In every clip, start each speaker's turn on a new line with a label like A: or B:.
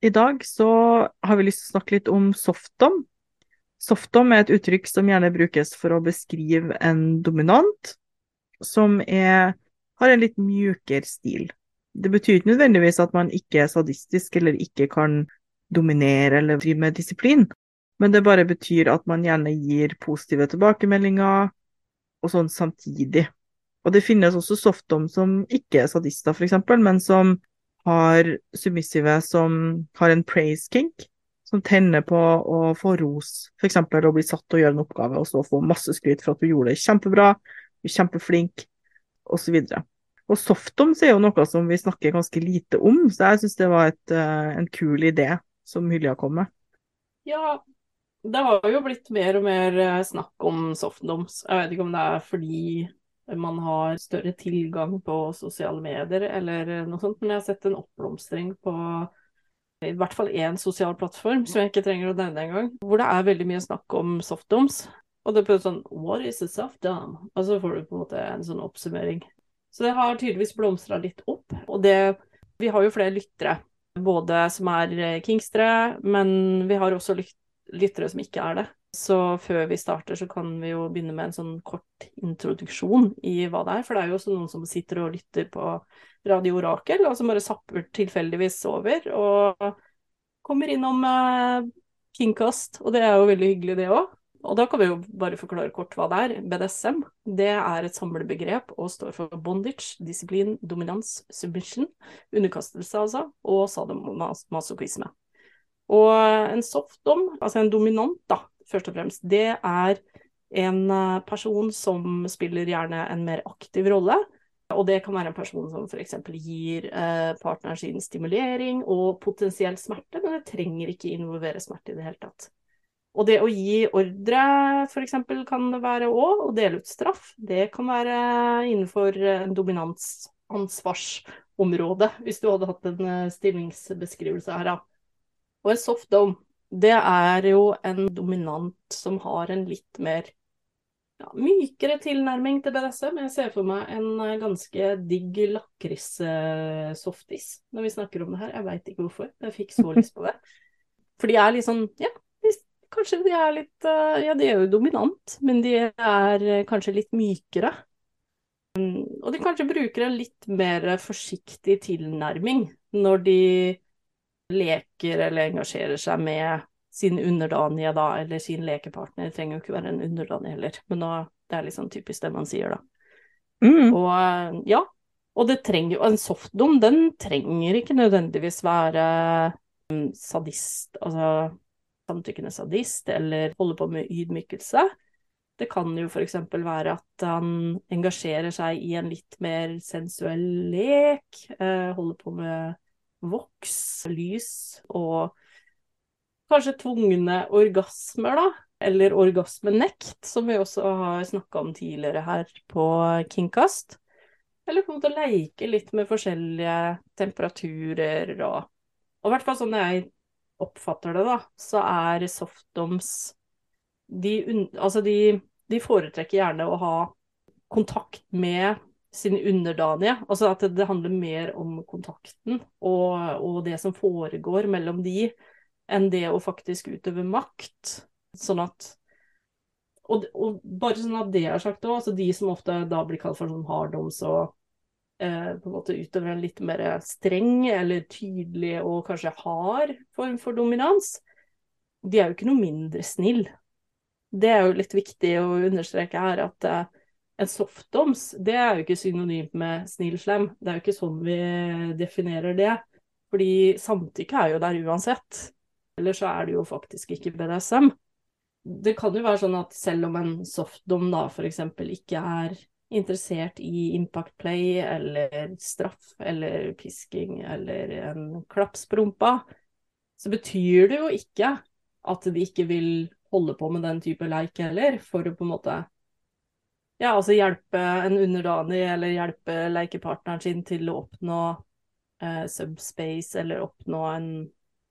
A: I dag så har vi lyst til å snakke litt om softdom. Softdom er et uttrykk som gjerne brukes for å beskrive en dominant som er, har en litt mjukere stil. Det betyr ikke nødvendigvis at man ikke er sadistisk eller ikke kan dominere eller drive med disiplin, men det bare betyr at man gjerne gir positive tilbakemeldinger og sånn samtidig. Og det finnes også softdom som ikke er sadister, f.eks., men som har submissive som har en praise kink, som tenner på å få ros, f.eks. å bli satt til å gjøre en oppgave og så få masse skryt for at du gjorde det kjempebra, du er kjempeflink, osv. Og, og softdoms er jo noe som vi snakker ganske lite om, så jeg syns det var et, uh, en kul idé som Hylja kom med.
B: Ja, det har jo blitt mer og mer eh, snakk om softdoms. Jeg vet ikke om det er fordi man har større tilgang på sosiale medier eller noe sånt. Men jeg har sett en oppblomstring på i hvert fall én sosial plattform, som jeg ikke trenger å nevne engang, hvor det er veldig mye snakk om softdoms. Og det er sånn What is a softdom? Og så får du på en måte en sånn oppsummering. Så det har tydeligvis blomstra litt opp. Og det Vi har jo flere lyttere, både som er kingstere, men vi har også lyttere som ikke er det. Så før vi starter, så kan vi jo begynne med en sånn kort introduksjon i hva det er. For det er jo også noen som sitter og lytter på Radio Orakel, og som bare zapper tilfeldigvis over. Og kommer innom eh, Kingcast, og det er jo veldig hyggelig, det òg. Og da kan vi jo bare forklare kort hva det er. BDSM det er et samlebegrep og står for bondage, disiplin, dominans, submission, underkastelse altså, og sadomasochisme. Og en softdom, altså en dominant, da, først og fremst, det er en eh, person som spiller gjerne en mer aktiv rolle. Og det kan være en person som f.eks. gir eh, partneren sin stimulering og potensiell smerte, men det trenger ikke involvere smerte i det hele tatt. Og det å gi ordre, f.eks. kan det være òg, og dele ut straff, det kan være innenfor en dominansansvarsområde, hvis du hadde hatt en eh, stillingsbeskrivelse her, da. Og en soft dome, det er jo en dominant som har en litt mer ja, mykere tilnærming til BDSM. Jeg ser for meg en eh, ganske digg lakris-softis når vi snakker om det her. Jeg veit ikke hvorfor, jeg fikk så lyst på det. For de er litt sånn, ja, kanskje de er litt eh, Ja, de er jo dominant, men de er eh, kanskje litt mykere. Mm, og de kanskje bruker en litt mer forsiktig tilnærming når de leker eller engasjerer seg med sin underdanige, da, eller sin lekepartner. Det trenger jo ikke være en underdanig heller, men nå, det er liksom typisk det man sier, da. Mm. Og ja, og det trenger jo En softdom, den trenger ikke nødvendigvis være um, sadist, altså samtykkende sadist, eller holde på med ydmykelse. Det kan jo f.eks. være at han engasjerer seg i en litt mer sensuell lek, eh, holder på med voks, lys og kanskje tvungne orgasmer, da. Eller orgasmenekt, som vi også har snakka om tidligere her på Kingcast. Eller på en måte leke litt med forskjellige temperaturer og Og i hvert fall sånn jeg oppfatter det, da, så er softdoms de, altså de, de foretrekker gjerne å ha kontakt med sin underdanige. Altså at det handler mer om kontakten og, og, det som foregår mellom de, enn det å faktisk utøve makt. Sånn at Og, og bare sånn at det er sagt òg, altså de som ofte da blir kalt for sånn harddoms og eh, på en måte utøver en litt mer streng eller tydelig og kanskje hard form for dominans, de er jo ikke noe mindre snill. Det er jo litt viktig å understreke her at eh, en softdoms, det er jo ikke synonymt med snill-slem. Det er jo ikke sånn vi definerer det. Fordi samtykke er jo der uansett. Eller så er det jo faktisk ikke BDSM. Det kan jo være sånn at selv om en softdom da f.eks. ikke er interessert i impact play eller straff eller pisking eller en klaps så betyr det jo ikke at de ikke vil holde på med den type leik heller, for å på en måte ja, altså hjelpe en underdanig eller hjelpe lekepartneren sin til å oppnå eh, subspace eller oppnå en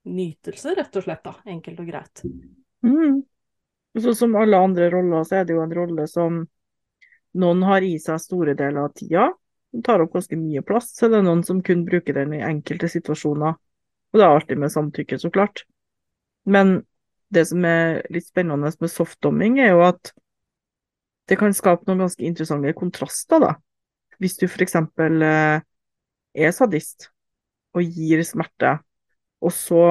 B: nytelse, rett og slett, da. Enkelt og greit.
A: Mm. Så som alle andre roller, så er det jo en rolle som noen har i seg store deler av tida. Den tar opp ganske mye plass. Så det er noen som kun bruker den i enkelte situasjoner. Og det er alltid med samtykke, så klart. Men det som er litt spennende med softdomming, er jo at det kan skape noen ganske interessante kontraster, da. Hvis du eksempel eh, er sadist og gir smerte, og så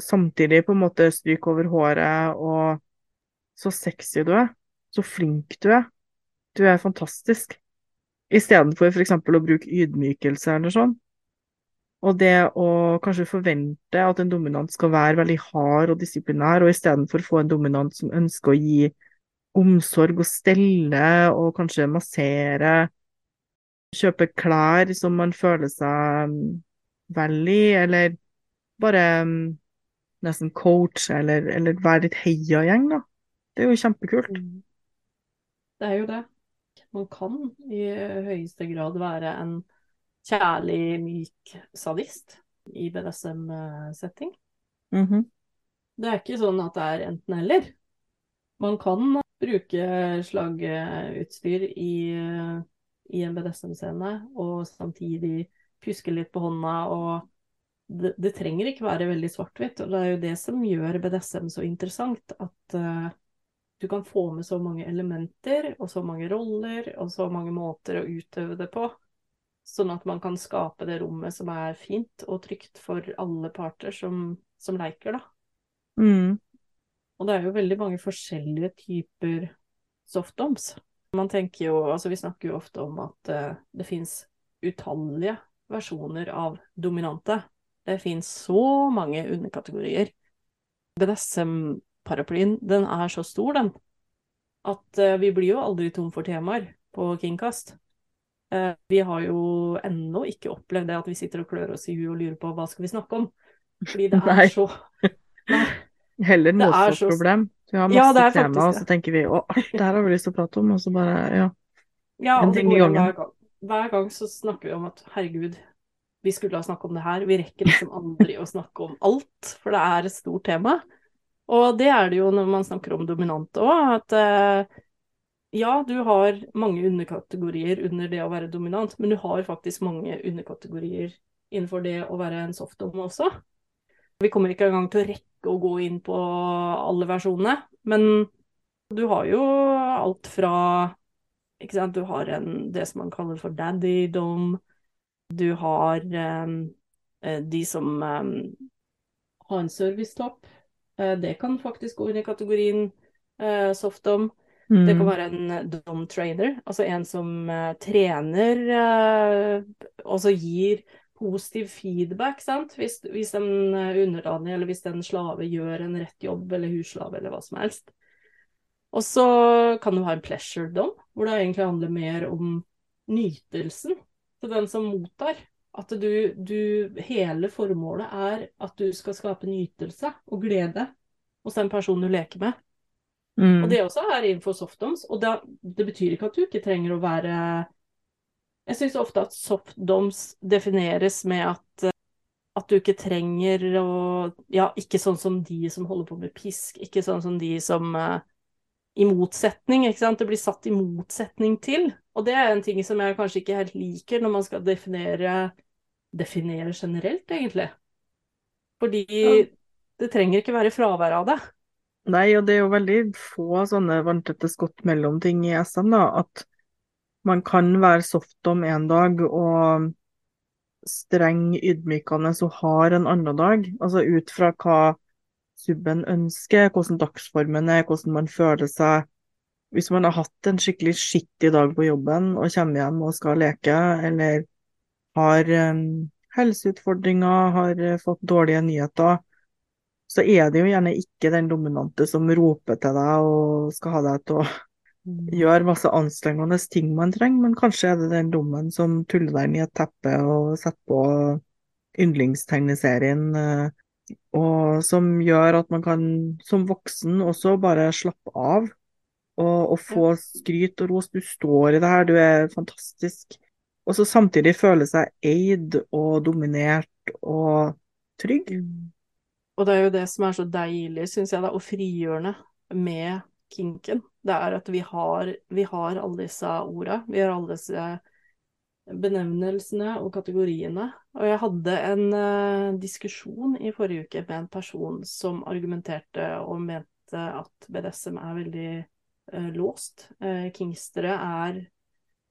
A: samtidig på en måte stryker over håret og så sexy du er, så flink du er, du er fantastisk, istedenfor f.eks. å bruke ydmykelse eller sånn. Og det å kanskje forvente at en dominant skal være veldig hard og disiplinær, og istedenfor få en dominant som ønsker å gi omsorg og stelle og kanskje massere. Kjøpe klær som man føler seg mm, vel i, eller bare mm, nesten coach, eller, eller være litt heiagjeng, da. Det er jo kjempekult. Mm.
B: Det er jo det. Man kan i høyeste grad være en kjærlig, myk sadist i BDSM-setting.
A: Mm -hmm.
B: Det er ikke sånn at det er enten-eller. Man kan bruke slagutstyr i, i en BDSM-scene, og samtidig pyske litt på hånda og det, det trenger ikke være veldig svart-hvitt. Og det er jo det som gjør BDSM så interessant. At uh, du kan få med så mange elementer og så mange roller og så mange måter å utøve det på. Sånn at man kan skape det rommet som er fint og trygt for alle parter som, som leker, da.
A: Mm.
B: Og det er jo veldig mange forskjellige typer softdoms. Man tenker jo, altså Vi snakker jo ofte om at uh, det fins utallige versjoner av dominante. Det fins så mange underkategorier. BDSM-paraplyen, den er så stor, den, at uh, vi blir jo aldri tom for temaer på Kingcast. Uh, vi har jo ennå ikke opplevd det at vi sitter og klør oss i huet og lurer på hva skal vi snakke om. Fordi det er så
A: Nei. Heller motsatt-problem. Så... Vi har masse ja, tema, og så tenker vi å, alt det her har vi lyst til å prate om, og så bare ja.
B: Ja, ting i gangen. hver gang. hver gang så snakker vi om at herregud, vi skulle ha snakket om det her. Vi rekker liksom aldri å snakke om alt, for det er et stort tema. Og det er det jo når man snakker om dominant òg, at uh, ja, du har mange underkategorier under det å være dominant, men du har faktisk mange underkategorier innenfor det å være en softdom også. Vi kommer ikke engang til å rekke å gå inn på alle versjonene, men du har jo alt fra ikke sant, Du har en, det som man kaller for daddy-dom. Du har um, de som um, har en servicetopp. Uh, det kan faktisk gå inn i kategorien uh, softdom. Mm. Det kan mm. være en dom trainer, altså en som uh, trener og så gir positiv feedback, sant. Hvis, hvis en eh, underdanig eller hvis en slave gjør en rett jobb, eller husslave eller hva som helst. Og så kan du ha en pleasure-dom, hvor det egentlig handler mer om nytelsen til den som mottar. At du, du Hele formålet er at du skal skape nytelse og glede hos den personen du leker med. Mm. Og det også er innenfor softdoms. Og det, det betyr ikke at du ikke trenger å være jeg syns ofte at softdoms defineres med at, eh, at du ikke trenger å Ja, ikke sånn som de som holder på med pisk, ikke sånn som de som uh, I motsetning, ikke sant. Det blir satt i motsetning til. Og det er en ting som jeg kanskje ikke helt liker når man skal definere Definere generelt, egentlig. Fordi ja. det trenger ikke være fravær av det.
A: Nei, og det er jo veldig få sånne vanntette skott mellom ting i SM, da. At man kan være soft om en dag og streng, ydmykende og hard en annen dag. Altså ut fra hva subben ønsker, hvordan dagsformen er, hvordan man føler seg. Hvis man har hatt en skikkelig skittig dag på jobben og kommer hjem og skal leke, eller har um, helseutfordringer, har fått dårlige nyheter, så er det jo gjerne ikke den dominante som roper til deg og skal ha deg til å gjør masse anstrengende ting man trenger, men kanskje er det den dommen som tuller deg i et teppe og setter på yndlingstegneserien uh, og som gjør at man kan som voksen også bare slappe av og, og få skryt og ros. Du står i det her, du er fantastisk. Og så samtidig føle seg eid og dominert og trygg.
B: Mm. Og det er jo det som er så deilig, syns jeg, da, og frigjørende med kinken. Det er at vi har, vi har alle disse orda. Vi har alle disse benevnelsene og kategoriene. Og jeg hadde en uh, diskusjon i forrige uke med en person som argumenterte og mente at BDSM er veldig uh, låst. Uh, kingstere er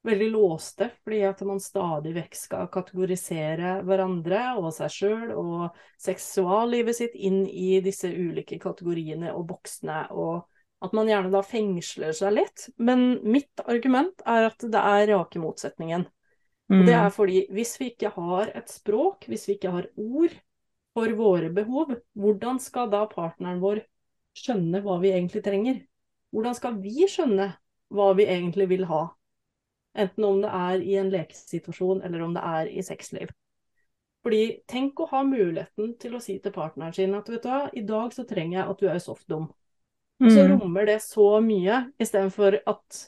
B: veldig låste, fordi at man stadig vekk skal kategorisere hverandre og seg sjøl og seksuallivet sitt inn i disse ulike kategoriene og boksene, og at man gjerne da fengsler seg litt. Men mitt argument er at det er rake motsetningen. Og det mm. er fordi hvis vi ikke har et språk, hvis vi ikke har ord for våre behov, hvordan skal da partneren vår skjønne hva vi egentlig trenger? Hvordan skal vi skjønne hva vi egentlig vil ha? Enten om det er i en lekesituasjon eller om det er i sexliv. Fordi tenk å ha muligheten til å si til partneren sin at vet du hva, i dag så trenger jeg at du er softdom. Og så mm. rommer det så mye, istedenfor at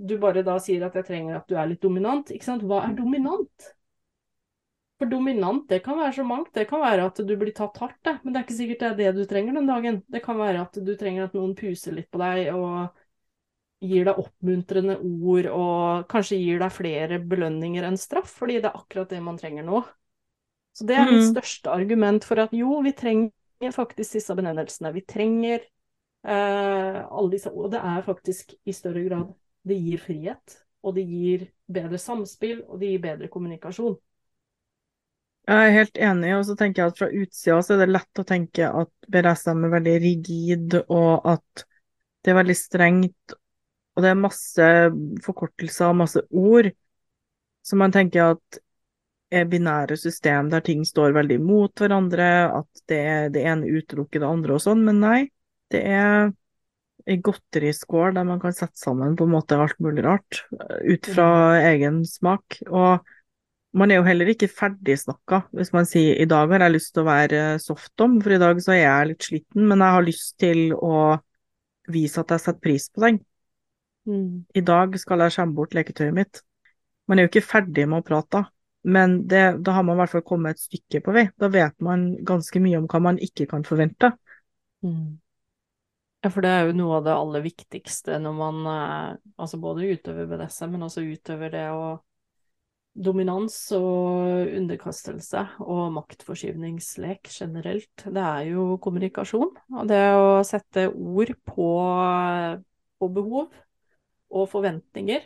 B: du bare da sier at jeg trenger at du er litt dominant. Ikke sant? Hva er dominant? For dominant, det kan være så mangt. Det kan være at du blir tatt hardt, det. Men det er ikke sikkert det er det du trenger den dagen. Det kan være at du trenger at noen puser litt på deg og gir deg oppmuntrende ord og kanskje gir deg flere belønninger enn straff, fordi det er akkurat det man trenger nå. Så det er mitt mm. største argument for at jo, vi trenger faktisk disse benevnelsene. Vi trenger alle disse Og det er faktisk i større grad Det gir frihet, og det gir bedre samspill, og det gir bedre kommunikasjon.
A: Jeg er helt enig, og så tenker jeg at fra utsida så er det lett å tenke at BDSM er veldig rigid, og at det er veldig strengt, og det er masse forkortelser og masse ord. Så man tenker at er binære system der ting står veldig mot hverandre, at det, det ene utelukker det andre og sånn, men nei. Det er ei godteriskål der man kan sette sammen på en måte alt mulig rart, ut fra mm. egen smak. Og man er jo heller ikke ferdigsnakka hvis man sier i dag har jeg lyst til å være softom, for i dag så er jeg litt sliten, men jeg har lyst til å vise at jeg setter pris på ting. Mm. I dag skal jeg skjemme bort leketøyet mitt. Man er jo ikke ferdig med å prate, men det, da har man i hvert fall kommet et stykke på vei. Da vet man ganske mye om hva man ikke kan forvente.
B: Mm. Ja, for det er jo noe av det aller viktigste når man eh, altså både utøver BDSM, men også utøver det å Dominans og underkastelse og maktforskyvningslek generelt, det er jo kommunikasjon. Og det å sette ord på, på behov og forventninger,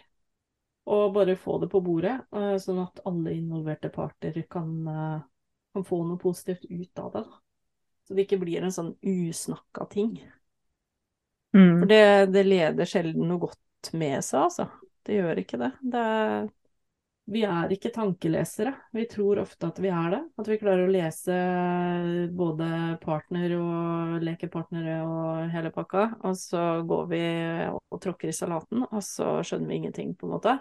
B: og bare få det på bordet, uh, sånn at alle involverte parter kan, uh, kan, få noe positivt ut av det. Så det ikke blir en sånn usnakka ting. Mm. For det, det, leder sjelden noe godt med seg, altså. Det gjør ikke det. det er vi er ikke tankelesere. Vi tror ofte at vi er det. At vi klarer å lese både partner og lekepartnere og hele pakka. Og så går vi og tråkker i salaten, og så skjønner vi ingenting, på en måte.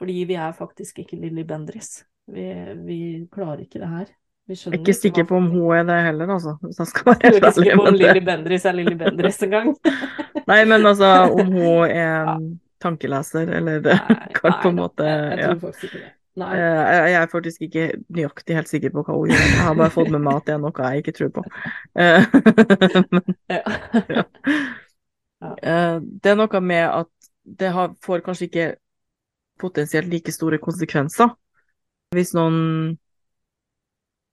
B: Fordi vi er faktisk ikke Lilly Bendriss. Vi, vi klarer ikke det her.
A: Jeg er ikke sikker på om hun er det heller, altså. Hvis jeg skal være
B: Du er ikke sikker på om Lilly Bendriss er Lilly Bendriss engang?
A: Nei, men altså, om hun er ja tankeleser, eller nei, kan på en måte
B: jeg, jeg, tror faktisk ikke det. Nei.
A: Eh, jeg er faktisk ikke nøyaktig helt sikker på hva hun gjør. Jeg har bare fått med meg at det er noe jeg ikke tror på. Eh, men, ja. Eh, det er noe med at det har, får kanskje ikke potensielt like store konsekvenser hvis noen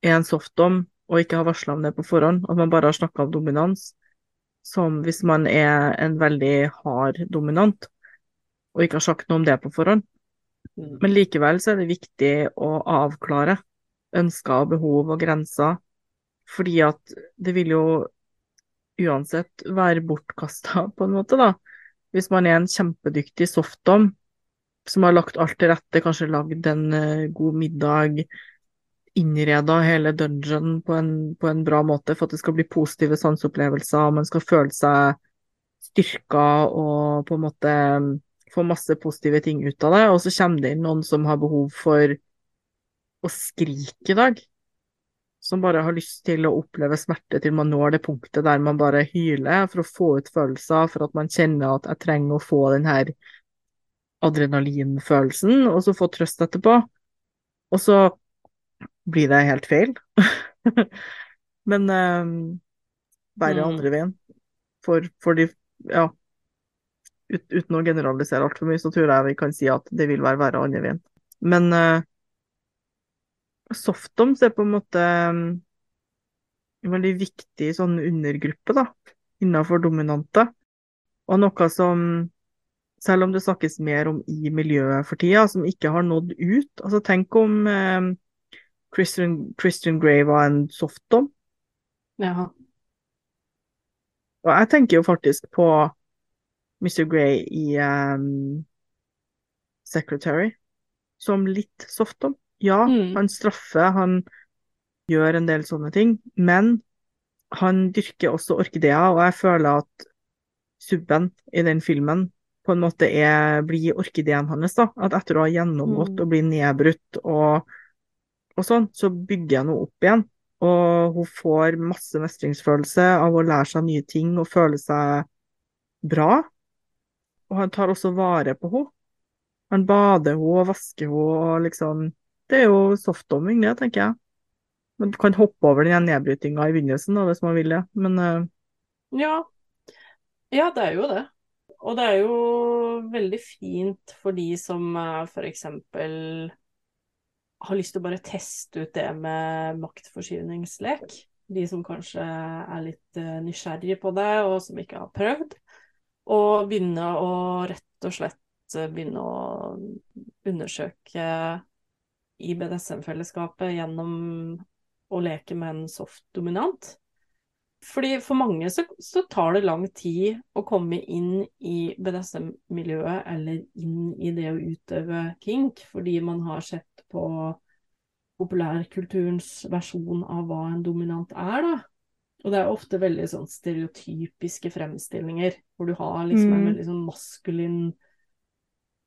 A: en softdom og ikke har varsla om det på forhånd, at man bare har snakka om dominans, som hvis man er en veldig hard dominant og ikke har sagt noe om det på forhånd. Mm. Men likevel så er det viktig å avklare ønsker og behov og grenser, fordi at det vil jo uansett være bortkasta, på en måte, da. Hvis man er en kjempedyktig softdom som har lagt alt til rette, kanskje lagd en uh, god middag, innreda hele dungeon på en, på en, bra måte for at det skal bli positive sanseopplevelser, man skal føle seg styrka og på en måte få masse positive ting ut av det, og så kommer det inn noen som har behov for å skrike i dag. som bare har lyst til å oppleve smerte til man når det punktet der man bare hyler for å få ut følelser, for at man kjenner at jeg trenger å få den her adrenalinfølelsen, og så få trøst etterpå. Og så blir det helt feil. Men um, bare
B: Mm.
A: andre veien. For, for de Ja. Ut, uten å generalisere altfor mye, så tror jeg vi kan si at det vil være verre andre veien. Men uh, softdoms er på en måte um, en veldig viktig sånn undergruppe da, innenfor dominante. Og noe som, selv om det snakkes mer om i miljøet for tida, som ikke har nådd ut. Altså Tenk om um, Christian, Christian Grey var en softdom.
B: Ja.
A: Og jeg tenker jo faktisk på Mr. Grey i um, Secretary som litt softdom. Ja,
B: Mm.
A: han straffer, han gjør en del sånne ting, men han dyrker også orkideer, og jeg føler at subben i den filmen på en måte er, blir orkideen hans. da, At etter å ha gjennomgått
B: Mm.
A: og bli nedbrutt og, og sånn, så bygger jeg noe opp igjen. Og hun får masse mestringsfølelse av å lære seg nye ting og føle seg bra. Og han tar også vare på henne. Han bader henne og vasker henne og liksom Det er jo softdomming, det, tenker jeg. Man kan hoppe over den nedbrytinga i begynnelsen da, hvis man vil det, men uh...
B: Ja. ja, det er jo det. Og det er jo veldig fint for de som f.eks. har lyst til å bare teste ut det med maktforskyvningslek. De som kanskje er litt eh, nysgjerrige på det, og som ikke har prøvd. Og begynne å rett og slett eh, begynne å undersøke i BDSM-fellesskapet gjennom å leke med en soft dominant. Fordi for mange så, så tar det lang tid å komme inn i BDSM-miljøet eller inn i det å utøve kink, fordi man har sett på populærkulturens versjon av hva en dominant er, da. Og det er ofte veldig sånn stereotypiske fremstillinger, hvor du har liksom en
A: Mm.
B: veldig sånn maskulin,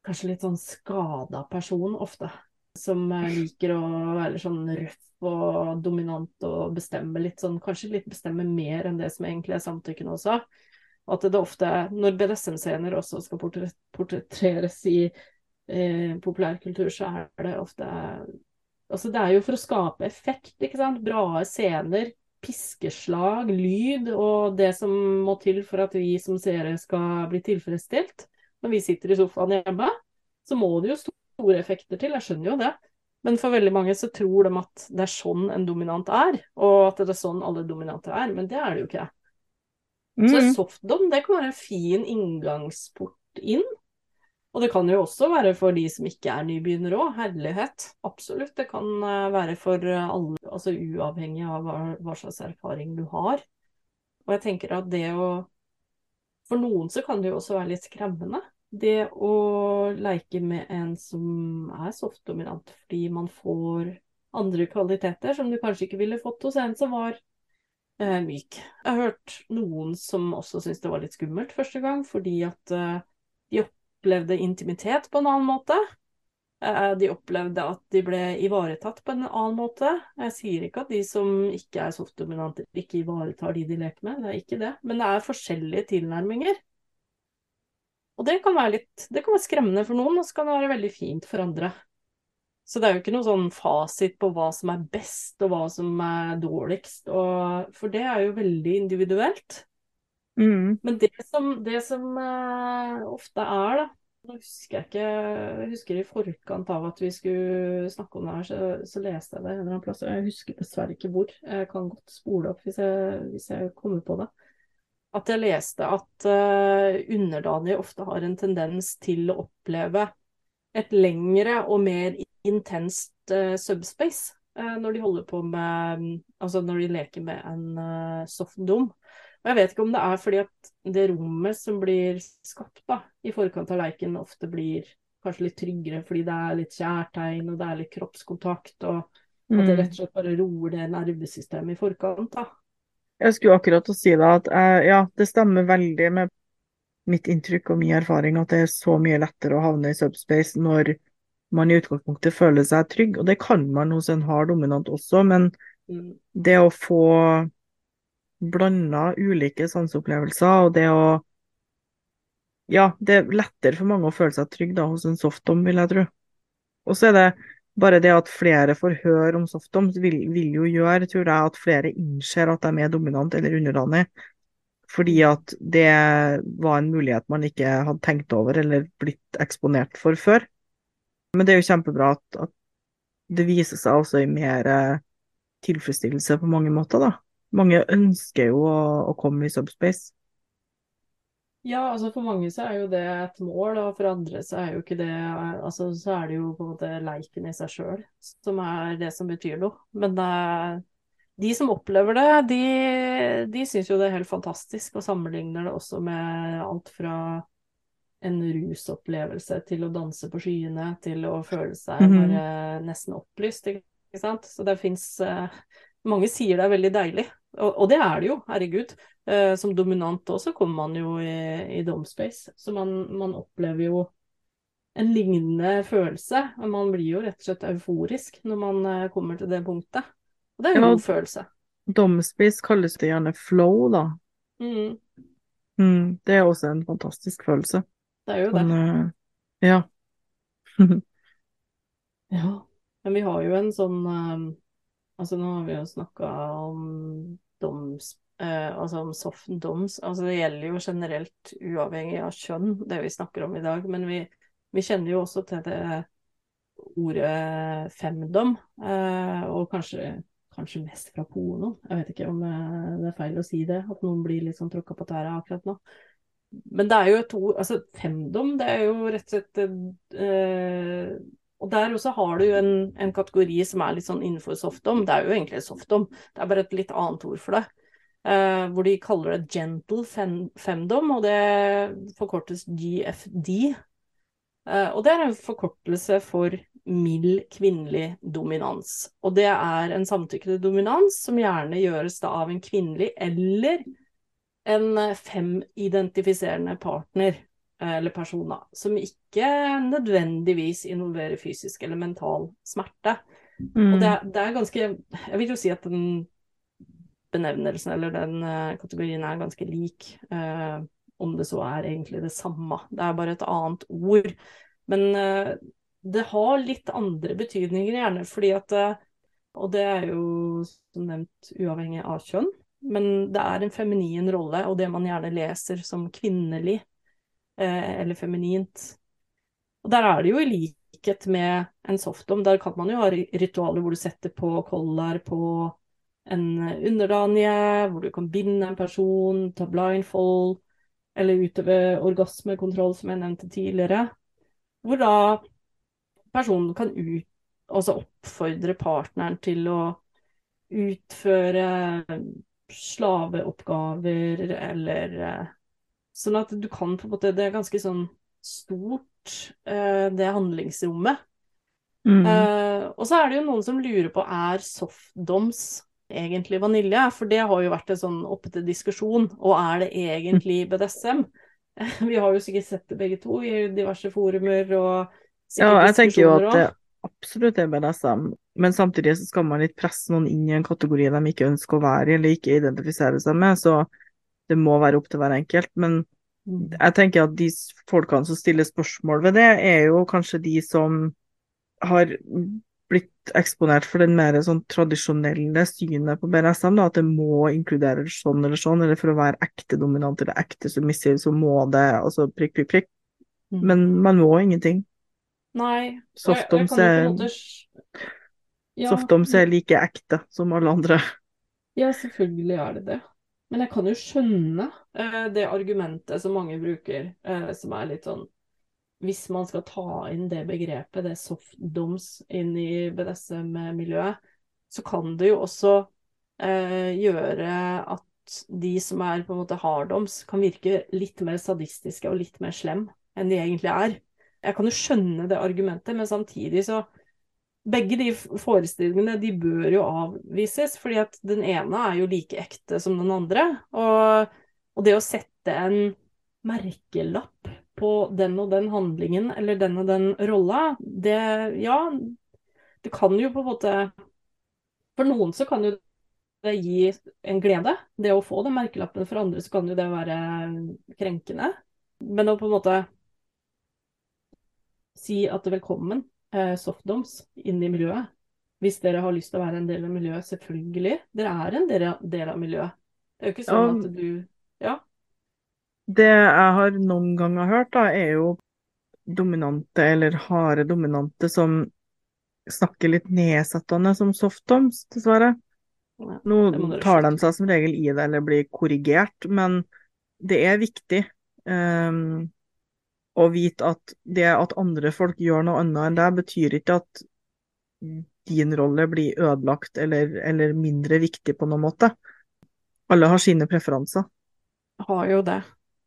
B: kanskje litt sånn skada person ofte, som eh, liker å være sånn røff og dominant og bestemme litt sånn, kanskje litt bestemme mer enn det som egentlig er samtykkende også. Og at det ofte, er når BDSM-scener også skal portret- portretteres i eh, populærkultur, så er det ofte Altså, det er jo for å skape effekt, ikke sant. Bra scener, piskeslag, lyd og det som må til for at vi som seere skal bli tilfredsstilt. Når vi sitter i sofaen hjemme, så må det jo store effekter til, jeg skjønner jo det. Men for veldig mange så tror de at det er sånn en dominant er, og at det er sånn alle dominanter er, men det er det jo ikke. Så
A: mm,
B: softdom, det kan være en fin inngangsport inn. Og det kan jo også være for de som ikke er nybegynnere òg. Herlighet. Absolutt. Det kan eh, være for alle, altså uavhengig av hva, hva slags erfaring du har. Og jeg tenker at det å For noen så kan det jo også være litt skremmende. Det å leke med en som er softdominant, fordi man får andre kvaliteter som du kanskje ikke ville fått hos en som var eh, myk. Jeg har hørt noen som også syntes det var litt skummelt første gang, fordi at eh, de opplevde intimitet på en annen måte. Eh, De opplevde at de ble ivaretatt på en annen måte. Jeg sier ikke at de som ikke er softdominanter, ikke ivaretar de de leker med, det er ikke det. Men det er forskjellige tilnærminger. Og det kan være litt Det kan være skremmende for noen, og så kan det være veldig fint for andre. Så det er jo ikke noe sånn fasit på hva som er best, og hva som er dårligst, og, for det er jo veldig individuelt.
A: mm,
B: Men det som, det som eh, ofte er, da Nå husker jeg ikke Jeg husker i forkant av at vi skulle snakke om det her, så, så leste jeg det en eller annen plass. Jeg husker dessverre ikke hvor. Jeg kan godt spole opp hvis jeg, hvis jeg kommer på det. At jeg leste at uh, underdanige ofte har en tendens til å oppleve et lengre og mer intenst uh, subspace uh, når de holder på med Altså når de leker med en soft dom. Og jeg vet ikke om det er fordi at det rommet som blir skapt da, i forkant av leiken, ofte blir kanskje litt tryggere fordi det er litt kjærtegn og det er litt kroppskontakt, og at det
A: mm.
B: rett og slett bare roer det nervesystemet i forkant. da.
A: Jeg skulle akkurat å si det, at eh, ja, det stemmer veldig med mitt inntrykk og min erfaring at det er så mye lettere å havne i subspace når man i utgangspunktet føler seg trygg, og det kan man hos en hard dominant også, men
B: Mm.
A: Det å få blanda ulike sanseopplevelser, og det å Ja, det er lettere for mange å føle seg trygg da hos en softdom, vil jeg tro. Og så er det bare det at flere får høre om softdom, vil, vil jo gjøre, tror jeg, at flere innser at de er dominant eller underdanig. Fordi at det var en mulighet man ikke hadde tenkt over eller blitt eksponert for før. Men det er jo kjempebra at, at det viser seg også i mer eh, tilfredsstillelse på mange måter, da. Mange ønsker jo å, å komme i subspace.
B: Ja, altså for mange så er jo det et mål, og for andre så er jo ikke det Altså så er det jo måte leiken i seg sjøl som er det som betyr noe. Men er, de som opplever det, de, de syns jo det er helt fantastisk, og sammenligner det også med alt fra en rusopplevelse til å danse på skyene, til å føle seg
A: Mhm.
B: bare nesten opplyst, ikke sant. Så det fins Mange sier det er veldig deilig, og, og det er det jo, herregud. Eh, som dominant også kommer man jo i, i domspace, så man, man opplever jo en lignende følelse. Og man blir jo rett og slett euforisk når man eh, kommer til det punktet. Og det er jo en
A: Ja.
B: en følelse.
A: Domspace kalles det gjerne flow, da.
B: Mm,
A: Mm, det er også en fantastisk følelse.
B: det er jo det.
A: Men eh, ja.
B: Ja. Men vi har jo en sånn eh, Altså nå har vi jo snakka om doms... eh, altså om soft doms. Altså det gjelder jo generelt uavhengig av kjønn, det vi snakker om i dag. Men vi, vi kjenner jo også til det ordet femdom, eh, og kanskje, kanskje mest fra porno. Jeg vet ikke om eh, det er feil å si det, at noen blir litt sånn tråkka på tæra akkurat nå. Men det er jo et ord Altså femdom, det er jo rett og slett eh, Og der også har du en, en kategori som er litt sånn innenfor softdom. Det er jo egentlig softdom, det er bare et litt annet ord for det. Uh, hvor de kaller det gentle fem, femdom, og det forkortes GFD. Uh, og det er en forkortelse for mild kvinnelig dominans. Og det er en samtykkende dominans som gjerne gjøres da av en kvinnelig eller en eh, femidentifiserende partner eh, eller personer som ikke nødvendigvis involverer fysisk eller mental smerte.
A: Mm.
B: Og det, er- det er ganske Jeg vil jo si at den benevnelsen eller den eh, kategorien er ganske lik, eh, om det så er egentlig det samme. Det er bare et annet ord. Men eh, det har litt andre betydninger, gjerne fordi at eh, Og det er jo som nevnt uavhengig av kjønn, men det er en feminin rolle, og det man gjerne leser som kvinnelig eh, eller feminint. Og der er det jo i likhet med en softdom, der kan man jo ha ritualer hvor du setter på collar på en underdanige, hvor du kan binde en person, ta blindfold, eller utøve orgasmekontroll, som jeg nevnte tidligere. Hvor da personen kan ut, altså oppfordre partneren til å utføre slaveoppgaver, eller eh, Sånn at du kan på en måte Det er ganske sånn stort, eh, det handlingsrommet.
A: Mm.
B: Eh, og så er det jo noen som lurer på er softdoms egentlig vanilje? For det har jo vært en sånn oppe til diskusjon. Og er det egentlig BDSM? Vi har jo sikkert sett det begge to i diverse forumer og
A: Ja, jeg tenker jo at det absolutt er BDSM, men samtidig så skal man litt presse noen inn i en kategori de ikke ønsker å være i eller ikke identifisere seg med, så det må være opp til hver enkelt. Men
B: Mm.
A: jeg tenker at de folkene som stiller spørsmål ved det, er jo kanskje de som har blitt eksponert for den mer sånn tradisjonelle synet på BDSM, da, at det må inkludere sånn eller sånn, eller for å være ekte dominant eller ekte submissiv, så må det altså prikk, prikk, prikk.
B: Mm.
A: Men man må ingenting.
B: Nei. en
A: er-
B: Ja,
A: Softdoms er like ekte som alle andre.
B: Ja, selvfølgelig er det det. Men jeg kan jo skjønne eh, det argumentet som mange bruker, eh, som er litt sånn Hvis man skal ta inn det begrepet, det softdoms, inn i BDSM-miljøet, så kan det jo også eh, gjøre at de som er på en måte harddoms, kan virke litt mer sadistiske og litt mer slem enn de egentlig er. Jeg kan jo skjønne det argumentet, men samtidig så begge de forestillingene de bør jo avvises, fordi at den ene er jo like ekte som den andre. Og, og det å sette en merkelapp på den og den handlingen eller den og den rolla, det ja, det kan jo på en måte For noen så kan jo det gi en glede. Det å få den merkelappen. For andre så kan jo det være krenkende. Men å på en måte si at velkommen, eh, softdoms, inn i miljøet. Hvis dere har lyst til å være en del av miljøet, selvfølgelig. Dere er en del av, miljøet. Det er jo ikke sånn at du Ja.
A: Det jeg har noen ganger hørt, da, er jo dominante eller harde dominante som snakker litt nedsettende som softdoms, dessverre. Nå tar de seg som regel i det eller blir korrigert, men det er viktig um, å vite at det at andre folk gjør noe annet enn deg, betyr ikke at din rolle blir ødelagt eller, eller mindre viktig på noen måte. Alle har sine preferanser.
B: Har jo det.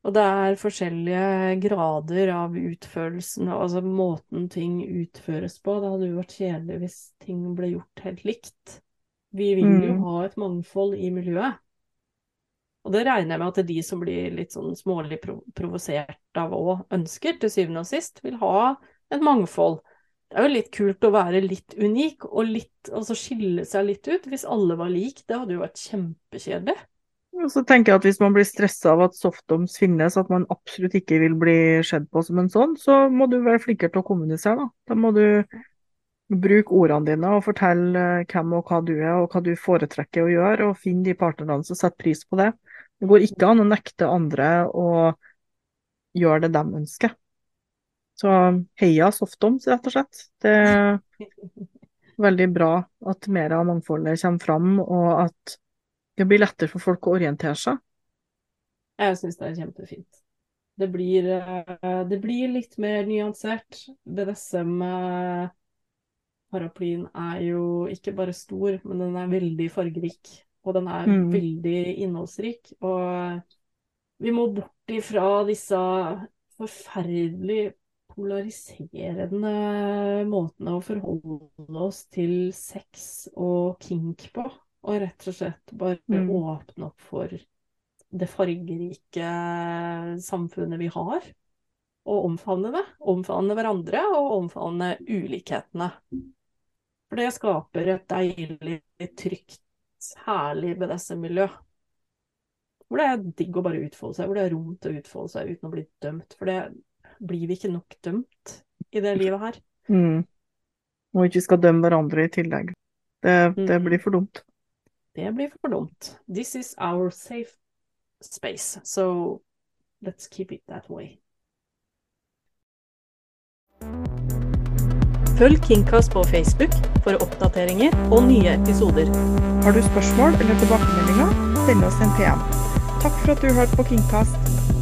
B: Og det er forskjellige grader av utførelsen, altså måten ting utføres på. Det hadde jo vært kjedelig hvis ting ble gjort helt likt. Vi vil jo mm. ha et mangfold i miljøet. Og det regner jeg med at de som blir litt sånn smålig provosert av og ønsker, til syvende og sist, vil ha et mangfold. Det er jo litt kult å være litt unik, og litt, altså skille seg litt ut. Hvis alle var lik, det hadde jo vært kjempekjedelig.
A: Og så tenker jeg at Hvis man blir stressa av at softdoms finnes, at man absolutt ikke vil bli sett på som en sånn, så må du være flinkere til å kommunisere. Da, da må du bruke ordene dine og fortelle hvem og hva du er, og hva du foretrekker å gjøre, og finne de partnerne som setter pris på det. Det går ikke an å nekte andre å gjøre det de ønsker. Så heia Softoms, rett og slett. Det er veldig bra at mer av mangfoldet kommer fram, og at det blir lettere for folk å orientere seg.
B: Jeg syns det er kjempefint. Det blir, eh, det blir, litt mer nyansert. BDSM-paraplyen er jo ikke bare stor, men den er veldig fargerik. Og den er mm. veldig innholdsrik. Og vi må bort ifra disse forferdelig polariserende måtene å forholde oss til sex og kink på. Og rett og slett bare mm. åpne opp for det fargerike samfunnet vi har. Og omfavne det. Omfavne hverandre og omfavne ulikhetene. For det skaper et deilig, trygt herlig BDSM-miljø. Hvor det er digg å bare utfolde seg, hvor det er rom til å utfolde seg uten å bli dømt. For det blir vi ikke nok dømt i det livet her.
A: Mm. Og ikke skal dømme hverandre i tillegg. Det, det mm. blir for dumt.
B: Det blir for dumt. This is our safe space, so let's keep it that way.
C: Følg Kingcast på Facebook for oppdateringer og nye episoder.
A: Har du spørsmål eller tilbakemeldinger, send oss en PM. Takk for at du hørte på Kingcast.